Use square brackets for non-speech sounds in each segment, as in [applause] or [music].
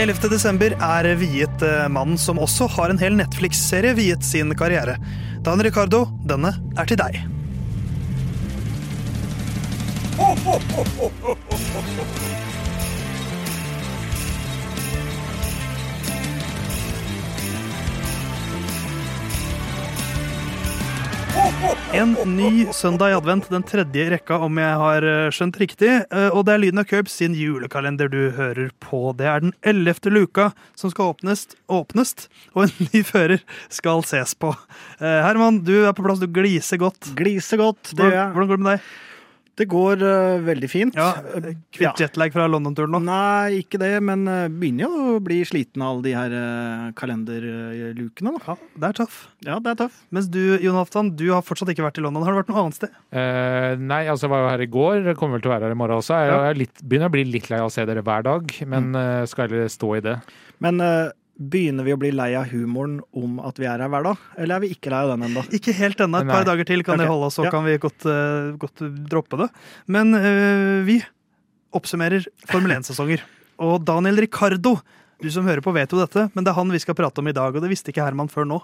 11. desember er viet eh, mannen som også har en hel Netflix-serie viet sin karriere. Dan Ricardo, denne er til deg. [laughs] En ny søndag i advent, den tredje i rekka, om jeg har eh, skjønt riktig. Eh, Og det er Lyden av Curbs sin julekalender du hører på. Det er den ellevte luka som skal åpnes, åpnes, og en ny fører skal ses på. Eh, Herman, du er på plass, du gliser godt. Gliser godt. Det, gjør jeg. Hvordan går det med deg? Det går uh, veldig fint. Ja, Eh, Kvitt jetlag fra London-turen nå? Nei, ikke det, men uh, begynner jo å bli sliten av alle de her uh, kalenderlukene. da. Ja, det er tøff. Ja, det er tøff. Mens du, Jon Halvdan, du har fortsatt ikke vært i London. Har du vært noe annet sted? Eh, nei, altså jeg var jo her i går. Jeg Kommer vel til å være her i morgen også. Jeg er litt, begynner å bli litt lei av å se dere hver dag, men eh, skal heller stå i det. Men eh, begynner vi å bli lei av humoren om at vi er her hver dag? Eller er vi ikke lei av den ennå? [laughs] Ikke helt ennå. Et par dager til kan det holde, oss, så Ja. kan vi godt, uh, godt droppe det. Men uh, vi oppsummerer Formel 1-sesonger. Og Daniel Ricardo, du som hører på, vet jo dette, men det er han vi skal prate om i dag, og det visste ikke Herman før nå.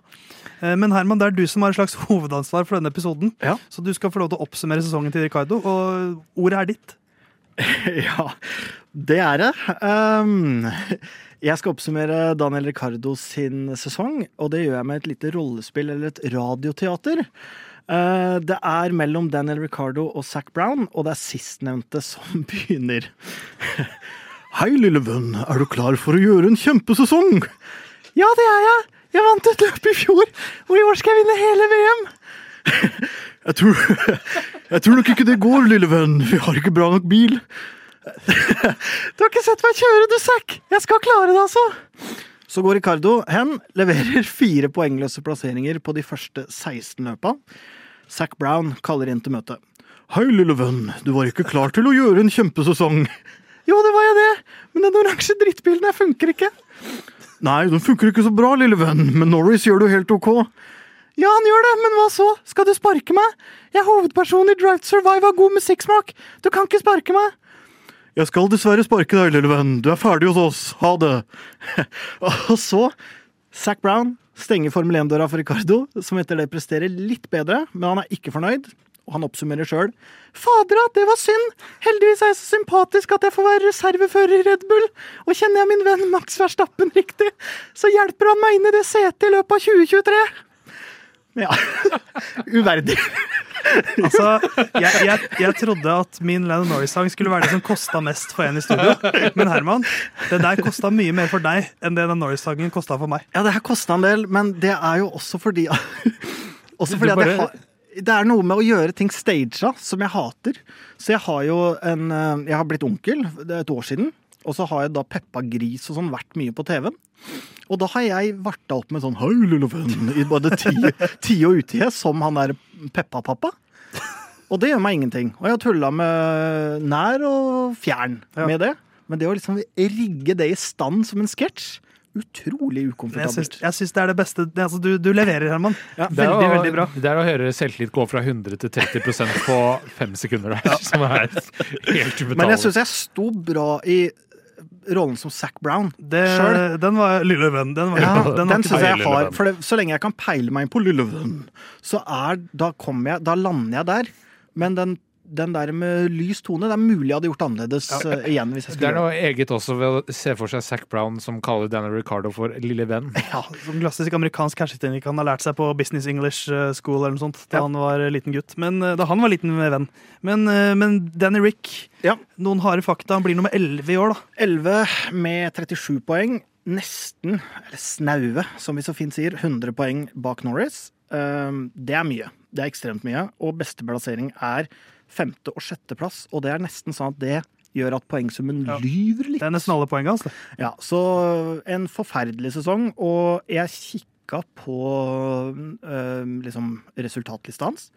Uh, Men Herman, det er du som har et slags hovedansvar for denne episoden, Ja. så du skal få lov til å oppsummere sesongen til Ricardo, og ordet er ditt. [laughs] ja, det er det. Um, jeg skal oppsummere Daniel Ricardo sin sesong, og det gjør jeg med et lite rollespill eller et radioteater. Uh, det er mellom Daniel Ricardo og Zac Brown, og det er sistnevnte som [laughs] begynner. Hei, lille venn, er du klar for å gjøre en kjempesesong? Ja, det er jeg. Jeg vant et løp i fjor, og i år skal jeg vinne hele VM. [laughs] Jeg tror, jeg tror nok ikke det går, lille venn. Vi har ikke bra nok bil. Du har ikke sett meg kjøre, du, Zack! Jeg skal klare det, altså! Så går Ricardo hen, leverer fire poengløse plasseringer på de første 16 løpa. Zack Brown kaller inn til møte. Hei, lille venn, du var ikke klar til å gjøre en kjempesesong. Jo, det var jeg det, men den oransje drittbilen her funker ikke. Nei, den funker ikke så bra, lille venn, men Norris gjør det jo helt ok. Ja, han gjør det, men hva så? Skal du sparke meg? Jeg er hovedperson i Drive to Survive av god musikksmak. Du kan ikke sparke meg. Jeg skal dessverre sparke deg, lille venn. Du er ferdig hos oss. Ha det. [laughs] Og så Zac Brown stenger Formel 1-døra for Ricardo, som etter det presterer litt bedre, men han er ikke fornøyd. Og han oppsummerer sjøl. Fadera, det var synd. Heldigvis er jeg så sympatisk at jeg får være reservefører i Red Bull. Og kjenner jeg min venn Max Verstappen riktig, så hjelper han meg inn i det setet i løpet av 2023. Ja. [laughs] Uverdig. Altså, jeg, jeg, jeg trodde at min Lennon Norris-sang skulle være det som kosta mest for en i studio. Men Herman, det der kosta mye mer for deg enn det den Norris-sangen kosta for meg. Ja, det her kosta en del, men det er jo også fordi [laughs] Også fordi at jeg har det er noe med å gjøre ting staged som jeg hater. Så jeg har jo en eh, Jeg har blitt onkel det er et år siden. Og så har jeg da Peppa Gris og sånn vært mye på TV-en. Og da har jeg varta opp med sånn Hei, lille venn, i både tide [laughs] ti og utide, som han der Peppa-pappa. Og det gjør meg ingenting. Og jeg har tulla med nær og fjern med det. Men det å liksom rigge det i stand som en sketsj, utrolig ukomfortabelt. jeg syns det er det beste. Det, altså, du, du leverer, Herman. Ja, Veldig, å- veldig bra. Det er å høre selvtillit gå fra 100 til 30% på fem sekunder der, som er helt ubetalelig. Men jeg syns jeg sto bra i rollen som Zac Brown. Det, den var lille venn. Den, var, Ja, den, den syns jeg har. For det, så lenge jeg kan peile meg inn på lille venn, så er Da kommer jeg Da lander jeg der. Men den, den der med lys tone, det er mulig jeg hadde gjort annerledes ja, igjen. hvis jeg skulle Det er noe eget også ved å se for seg Zac Brown som kaller Daniel Ricardo for lille venn. [laughs] ja, [laughs] Som klassisk amerikansk hersketeknikk han har lært seg på Business English eh, School eller noe sånt da Ja. han var liten gutt. Men eh, da han var liten venn. Men, eh, men Danny Rick, Ja. noen harde fakta. Han blir nummer 11 i år, da. 11 med 37 poeng. Nesten, eller snaue, som vi så fint sier, 100 poeng bak Norris. Det er mye. Det er ekstremt mye. Og beste plassering er femte- og sjetteplass. Og det er nesten sånn at det gjør at poengsummen Ja. lyver litt. Det er nesten alle poengene det. Ja, så en forferdelig sesong, og jeg kikka på øh, liksom resultatlista hans.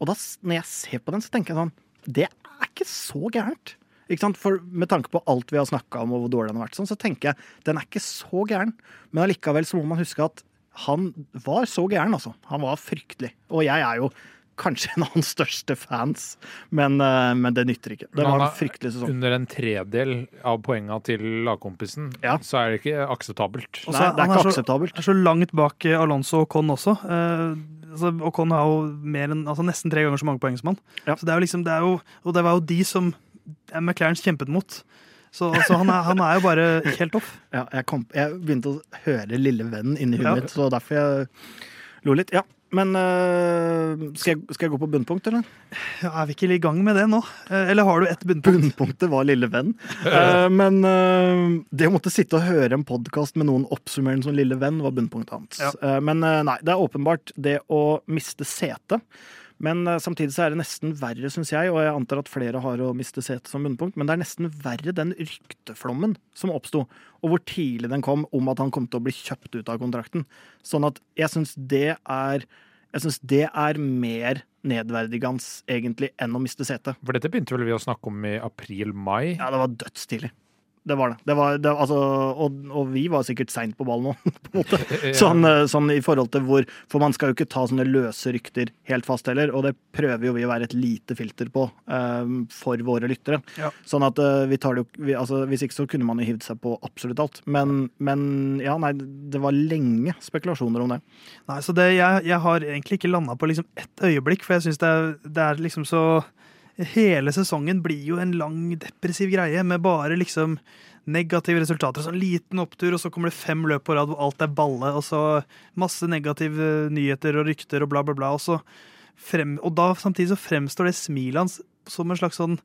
Og da, når jeg ser på den, så tenker jeg sånn Det er ikke så gærent. Ikke sant? For Med tanke på alt vi har snakka om, og hvor dårlig den har vært, sånn, så tenker jeg den er ikke så gæren. Men allikevel så må man huske at han var så gæren, altså. Han var fryktelig. Og jeg er jo kanskje en av hans største fans, men, eh, men det nytter ikke. Det var en fryktelig sesong. Under en tredel av poenga til lagkompisen, Ja. så er det ikke akseptabelt. Også, Nei, det er ikke så- akseptabelt. er så langt bak eh, Alonso og Con også. Eh, altså, Ocon har jo mer enn, altså nesten tre ganger så mange poeng som han. Ja. Så det er jo liksom, det er jo, og det var jo de som McLaren kjempet mot. Så, så han, er, han er jo bare helt off. [laughs] Ja, jeg, kom, jeg begynte å høre Lille Vennen inni huet Ja. mitt, så derfor jeg lo litt. Ja, men øh, skal, jeg, skal jeg gå på bunnpunkt, eller? Ja, er vi ikke i gang med det nå? Eh, Eller har du ett bunnpunkt? Bunnpunktet var Lille Venn. Eh, men det å måtte sitte og høre en podkast med noen oppsummerende som Lille Venn, var bunnpunktet hans. Ja. Eh, men nei, det er åpenbart det å miste setet. Men øh, samtidig så er det nesten verre, syns jeg, og jeg antar at flere har å miste setet som bunnpunkt, men det er nesten verre den rykteflommen som oppsto, og hvor tidlig den kom om at han kom til å bli kjøpt ut av kontrakten. Sånn at jeg syns det er jeg synes det er mer nedverdigende egentlig enn å miste setet. For dette begynte vel vi å snakke om i april-mai. Ja, det var dødstidlig. Det var det. det, var, det altså, og, og vi var sikkert seint på ballen nå, [laughs] på en måte. [laughs] Sånn, eh, sånn i forhold til hvor For man skal jo ikke ta sånne løse rykter helt fast heller, og det prøver jo vi å være et lite filter på um, for våre lyttere. Ja. Sånn at uh, vi tar det jo vi, altså, Hvis ikke så kunne man jo hivd seg på absolutt alt. Men, men ja, nei, det var lenge spekulasjoner om det. Nei, så det, jeg, jeg har egentlig ikke landa på liksom ett øyeblikk, for jeg syns det, det er liksom så Hele sesongen blir jo en lang, depressiv greie med bare liksom negative resultater. Sånn liten opptur, og så kommer det fem løp på rad hvor alt er balle, og så masse negative nyheter og rykter og bla, bla, bla. Og, så frem, og da samtidig så fremstår det smilet hans som en slags sånn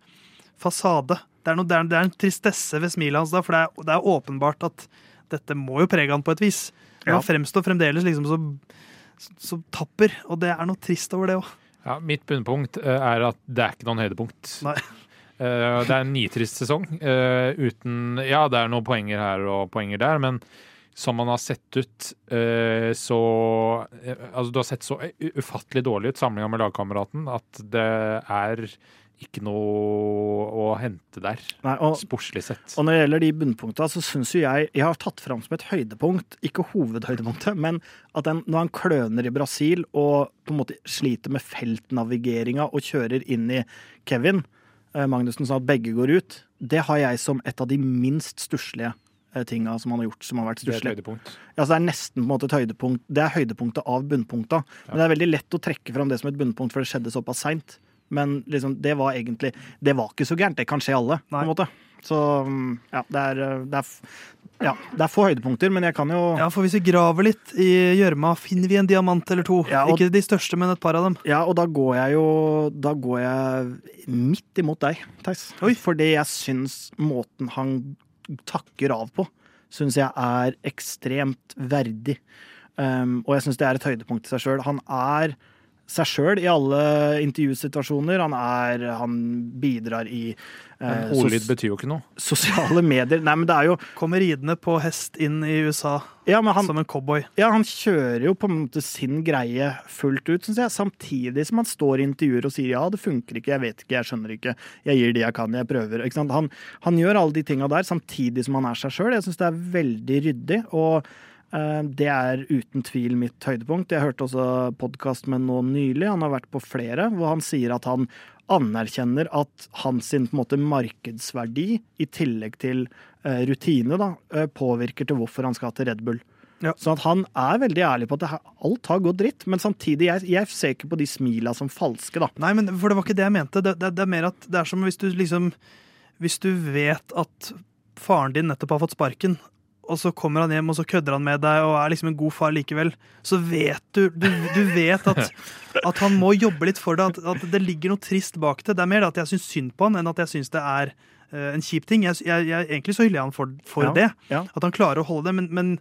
fasade. Det er, noe, det er, det er en tristesse ved smilet hans da, for det er, det er åpenbart at dette må jo prege han på et vis. Men Ja. han fremstår fremdeles liksom så, så tapper, og det er noe trist over det òg. Ja, mitt bunnpunkt eh, er at det er ikke noen høydepunkt. Nei. [laughs] Eh, Det er en nitrist sesong eh, uten Ja, det er noen poenger her og poenger der, men som man har sett ut, så Altså, du har sett så ufattelig dårlig ut sammenligna med lagkameraten at det er ikke noe å hente der, Nei, og, sportslig sett. Og når det gjelder de bunnpunktene, så syns jo jeg Jeg har tatt fram som et høydepunkt, ikke hovedhøydepunktet, [laughs] men at den, når han kløner i Brasil og på en måte sliter med feltnavigeringa og kjører inn i Kevin eh, Magnussen, sånn at begge går ut, det har jeg som et av de minst stusslige eh, tinga som han har gjort, som har vært Det er et stusslig. Ja, så det er nesten på en måte et høydepunkt. Det er høydepunktet av bunnpunkta. Men det er veldig lett å trekke fram det som et bunnpunkt, for det skjedde såpass seint. Men liksom, det var egentlig Det var ikke så gærent. Det kan skje alle, på en måte. Så mm, ja, det er, det er, ja, det er få høydepunkter, men jeg kan jo Ja, for hvis vi graver litt i gjørma, finner vi en diamant eller to. Ja, og- Ikke de største, men et par av dem. Ja, og da går jeg jo Da går jeg midt imot deg, Theis. Fordi jeg syns måten han takker av på, syns jeg er ekstremt verdig. Um, og jeg syns det er et høydepunkt i seg sjøl. Han er seg sjøl i alle intervjusituasjoner. Han er Han bidrar i eh, ordlyd betyr jo ikke noe. sosiale medier. Nei, men det er jo Kommer ridende på hest inn i USA Ja, men han, som en cowboy. Ja, han kjører jo på en måte sin greie fullt ut, syns jeg. Samtidig som han står i intervjuer og sier ja, det funker ikke, jeg vet ikke, jeg skjønner ikke, jeg gir det jeg kan, jeg prøver. Ikke sant? Han, han gjør alle de tinga der samtidig som han er seg sjøl. Jeg syns det er veldig ryddig. og det er uten tvil mitt høydepunkt. Jeg hørte også podkast med nå nylig, han har vært på flere, hvor han sier at han anerkjenner at hans måte, markedsverdi, i tillegg til eh, rutine, da, eh, påvirker til hvorfor han skal til Red Bull. Ja. Så at han er veldig ærlig på at det, her- alt har gått dritt, men samtidig, jeg, jeg ser ikke på de smila som falske, da. Nei, men for det var ikke det jeg mente. Det, det, det er mer at det er som hvis du liksom Hvis du vet at faren din nettopp har fått sparken, og så kommer han hjem og så kødder han med deg og er liksom en god far likevel, så vet du Du, du vet at, [laughs] at han må jobbe litt for det, at, at det ligger noe trist bak det. Det er mer at jeg syns synd på han, enn at jeg syns det er uh, en kjip ting. Jeg, jeg, jeg, egentlig så hyller jeg han for, for Ja, det. ja. At han klarer å holde det, men, men,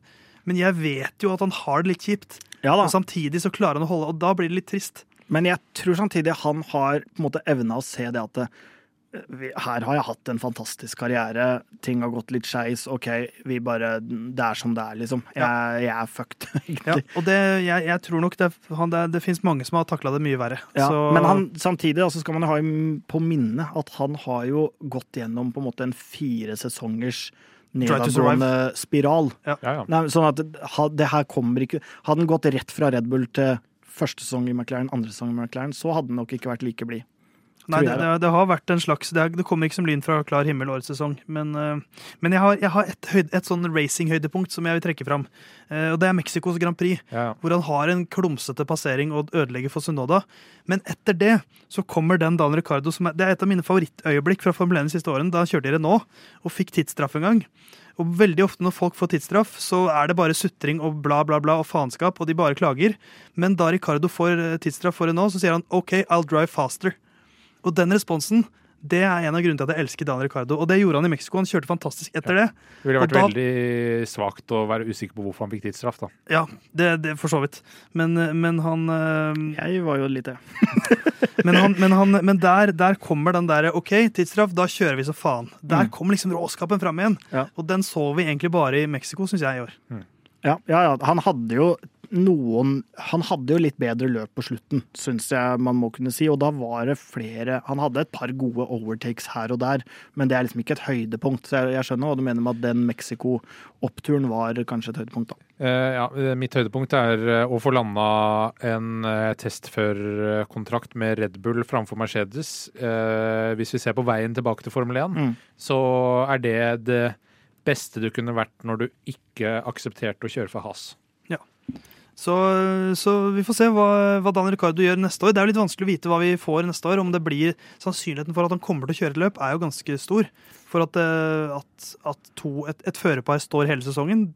men jeg vet jo at han har det litt kjipt. Ja. Og samtidig så klarer han å holde, og da blir det litt trist. Men jeg tror samtidig han har på en måte evna å se det at her har jeg hatt en fantastisk karriere, ting har gått litt skeis, OK, vi bare Det er som det er, liksom. Jeg, jeg er fucked, [laughs] Ja, og det, jeg, jeg tror nok det, han, det, det finnes mange som har takla det mye verre. Ja, så, Men han, samtidig altså, skal man ha på minne at han har jo gått gjennom på en måte en fire sesongers nedadgående spiral. Ja, ja. Nei, sånn at det, det her kommer ikke Hadde han gått rett fra Red Bull til første sesong i McLaren, andre sesong i McLaren, så hadde han nok ikke vært like blid. Nei, det, det, det har vært en slags Det, det kommer ikke som lyn fra klar himmel årets sesong. Men, eh, men jeg har, jeg har et, et sånn racing-høydepunkt som jeg vil trekke fram. Eh, og det er Mexicos Grand Prix. Ja. hvor han har en klumsete passering og ødelegger for Sunoda. Men etter det så kommer den Dan Ricardo som er, Det er et av mine favorittøyeblikk fra Formel 1 de siste årene. Da han kjørte i Renault og fikk tidsstraff en gang. Og veldig ofte når folk får tidsstraff, så er det bare sutring og bla, bla, bla og faenskap, og de bare klager. Men da Ricardo får eh, tidsstraff for Renault, så sier han OK, I'll drive faster. Og den responsen det er en av grunnene til at jeg elsker Dan Ricardo. Og det gjorde han i Mexico. Han kjørte fantastisk etter det. Det ville vært da- veldig svakt å være usikker på hvorfor han fikk tidsstraff. da. Ja, det, det for så vidt. Men, men han øh... Jeg var jo litt det. [laughs] Men, han, men, han, men der, der kommer den der OK, tidsstraff, da kjører vi så faen. Der Mm. kommer liksom råskapen fram igjen. Ja. Og den så vi egentlig bare i Mexico, syns jeg, i år. Ja, ja, ja, han hadde jo noen Han hadde jo litt bedre løp på slutten, syns jeg man må kunne si. Og da var det flere Han hadde et par gode overtakes her og der, men det er liksom ikke et høydepunkt. Så jeg, jeg skjønner hva du mener med at den Mexico-oppturen var kanskje et høydepunkt, da. Eh, ja, eh, mitt høydepunkt er eh, å få landa en eh, testførerkontrakt med Red Bull framfor Mercedes. Eh, hvis vi ser på veien tilbake til Formel 1, Mm. så er det det beste du kunne vært når du ikke aksepterte å kjøre for Haas. Så, så vi får se hva, hva Daniel Ricardo gjør neste år. Det er jo litt vanskelig å vite hva vi får neste år. Om det blir Sannsynligheten for at han kommer til å kjøre et løp, er jo ganske stor. For at, eh, at, at to, et, et førerpar står hele sesongen,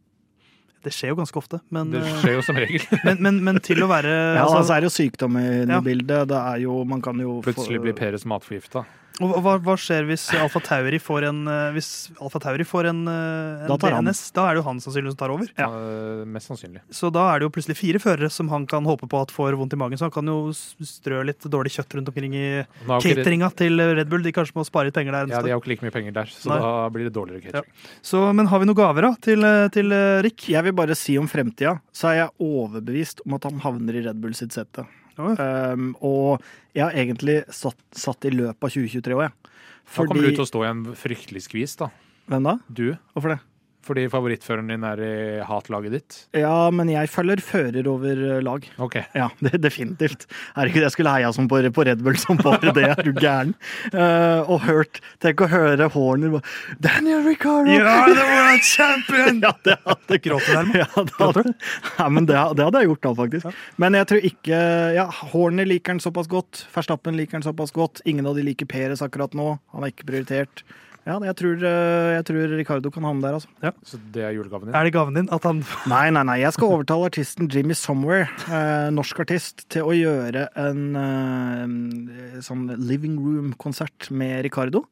det skjer jo ganske ofte. Men, Det eh, skjer jo som regel. [laughs] men, men, men til å være Ja, altså, altså er det jo sykdom i Ja. bildet. Det er jo Man kan jo få- Plutselig blir Peres matforgifta. Og hva, hva skjer hvis Alfa Tauri får en eh, Hvis Alfa Tauri får en, eh, en Da. DNS? Da er det jo han sannsynligvis som tar over. Ja. Eh, mest sannsynlig. Så da er det jo plutselig fire førere som han kan håpe på at får vondt i magen. Så han kan jo strø litt dårlig kjøtt rundt omkring i cateringa til Red Bull. De kanskje må spare litt penger der. Ja, De har jo ikke like mye penger der, så Nei. da blir det dårligere catering. Så, men har vi noen gaver da til, til Rick? Jeg vil bare si om fremtida, så er jeg overbevist om at han havner i Red Bull sitt sete. Um, og jeg har egentlig satt, satt i løpet av 2023 òg, jeg. Da kommer du til å stå i en fryktelig skvis, da. Hvem da? Du. Hvorfor det? Fordi favorittføreren din er i hatlaget ditt. Ja, men jeg følger fører over eh, lag. Ok. [laughs] Ja, det, definitivt. det jeg skulle heia som på, på Red Bull som bare det, er du gæren? Uh, og hørt Tenk å høre Horner bare Daniel Ricardo! [laughs] Ja, det var en champion! Ja, det hadde Gråter du, Ja, det hadde, ja, men det, det hadde jeg gjort da, faktisk. Men jeg tror ikke ja, Horner liker den såpass godt. Verstappen liker den såpass godt. Ingen av de liker Peres akkurat nå. Han er ikke prioritert. Ja, jeg tror, eh, jeg tror Ricardo kan havne der, altså. Så det er julegaven din? Er det gaven din at han [laughs] Nei, nei, nei. Jeg skal overtale artisten Jimmy Somewhere, eh, norsk artist, til å gjøre en eh, sånn living room-konsert med Ricardo.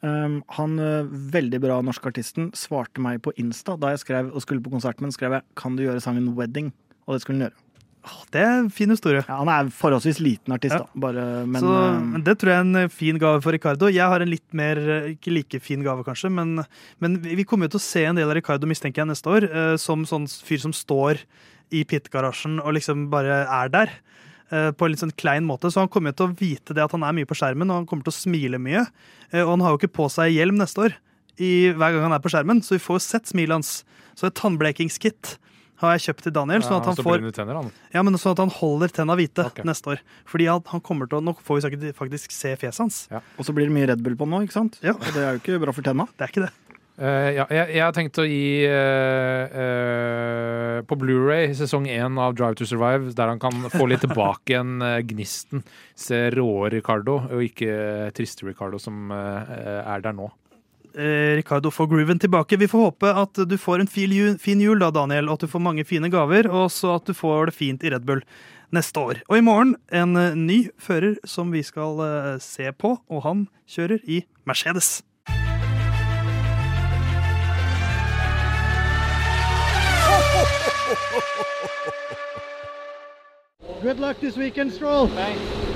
Um, han, eh, veldig bra norsk artisten, svarte meg på Insta da jeg skrev og skulle på konsert med ham, skrev jeg 'Kan du gjøre sangen 'Wedding'? Og det skulle han gjøre. Det er en fin historie. Ja, han er forholdsvis liten artist, Ja. da. Bare, men så, eh, men det tror jeg er en eh, fin gave for Ricardo. Jeg har en litt mer, eh, ikke like fin gave kanskje, men, men vi kommer jo til å se en del av Ricardo, mistenker jeg, neste år, som sånn fyr som står i pit-garasjen og liksom bare er der. På en litt sånn klein måte, så han kommer jo til å vite det at han er mye på skjermen, og han kommer til å smile mye. Og han har jo ikke på seg hjelm neste år i, hver gang han er på skjermen, så vi får jo sett smilet hans. Så et tannblekingskit har jeg kjøpt til Daniel, sånn at han får tenner, han. ja, men sånn at han holder tenna hvite okay. neste år. Fordi han, han kommer til å, Nå får vi faktisk se fjeset hans. Og så blir det mye Red Bull på nå, ikke sant? Ja. Og det er jo ikke bra for tenna. Det er ikke det. Uh, ja, jeg, jeg har tenkt å gi uh, uh, på Blu-ray sesong én av Drive to Survive, der han kan få litt tilbake igjen gnisten. Se råe Ricardo, og ikke triste Ricardo som er der nå. Eh, Ricardo får grooven tilbake. Vi får håpe at du får en fin jul, da, Daniel, og at du får mange fine gaver, og så at du får det fint i Red Bull neste år. Og i morgen en eh, ny fører som vi skal eh, se på, og han kjører i Mercedes. Good luck this weekend, Stroll. Thanks.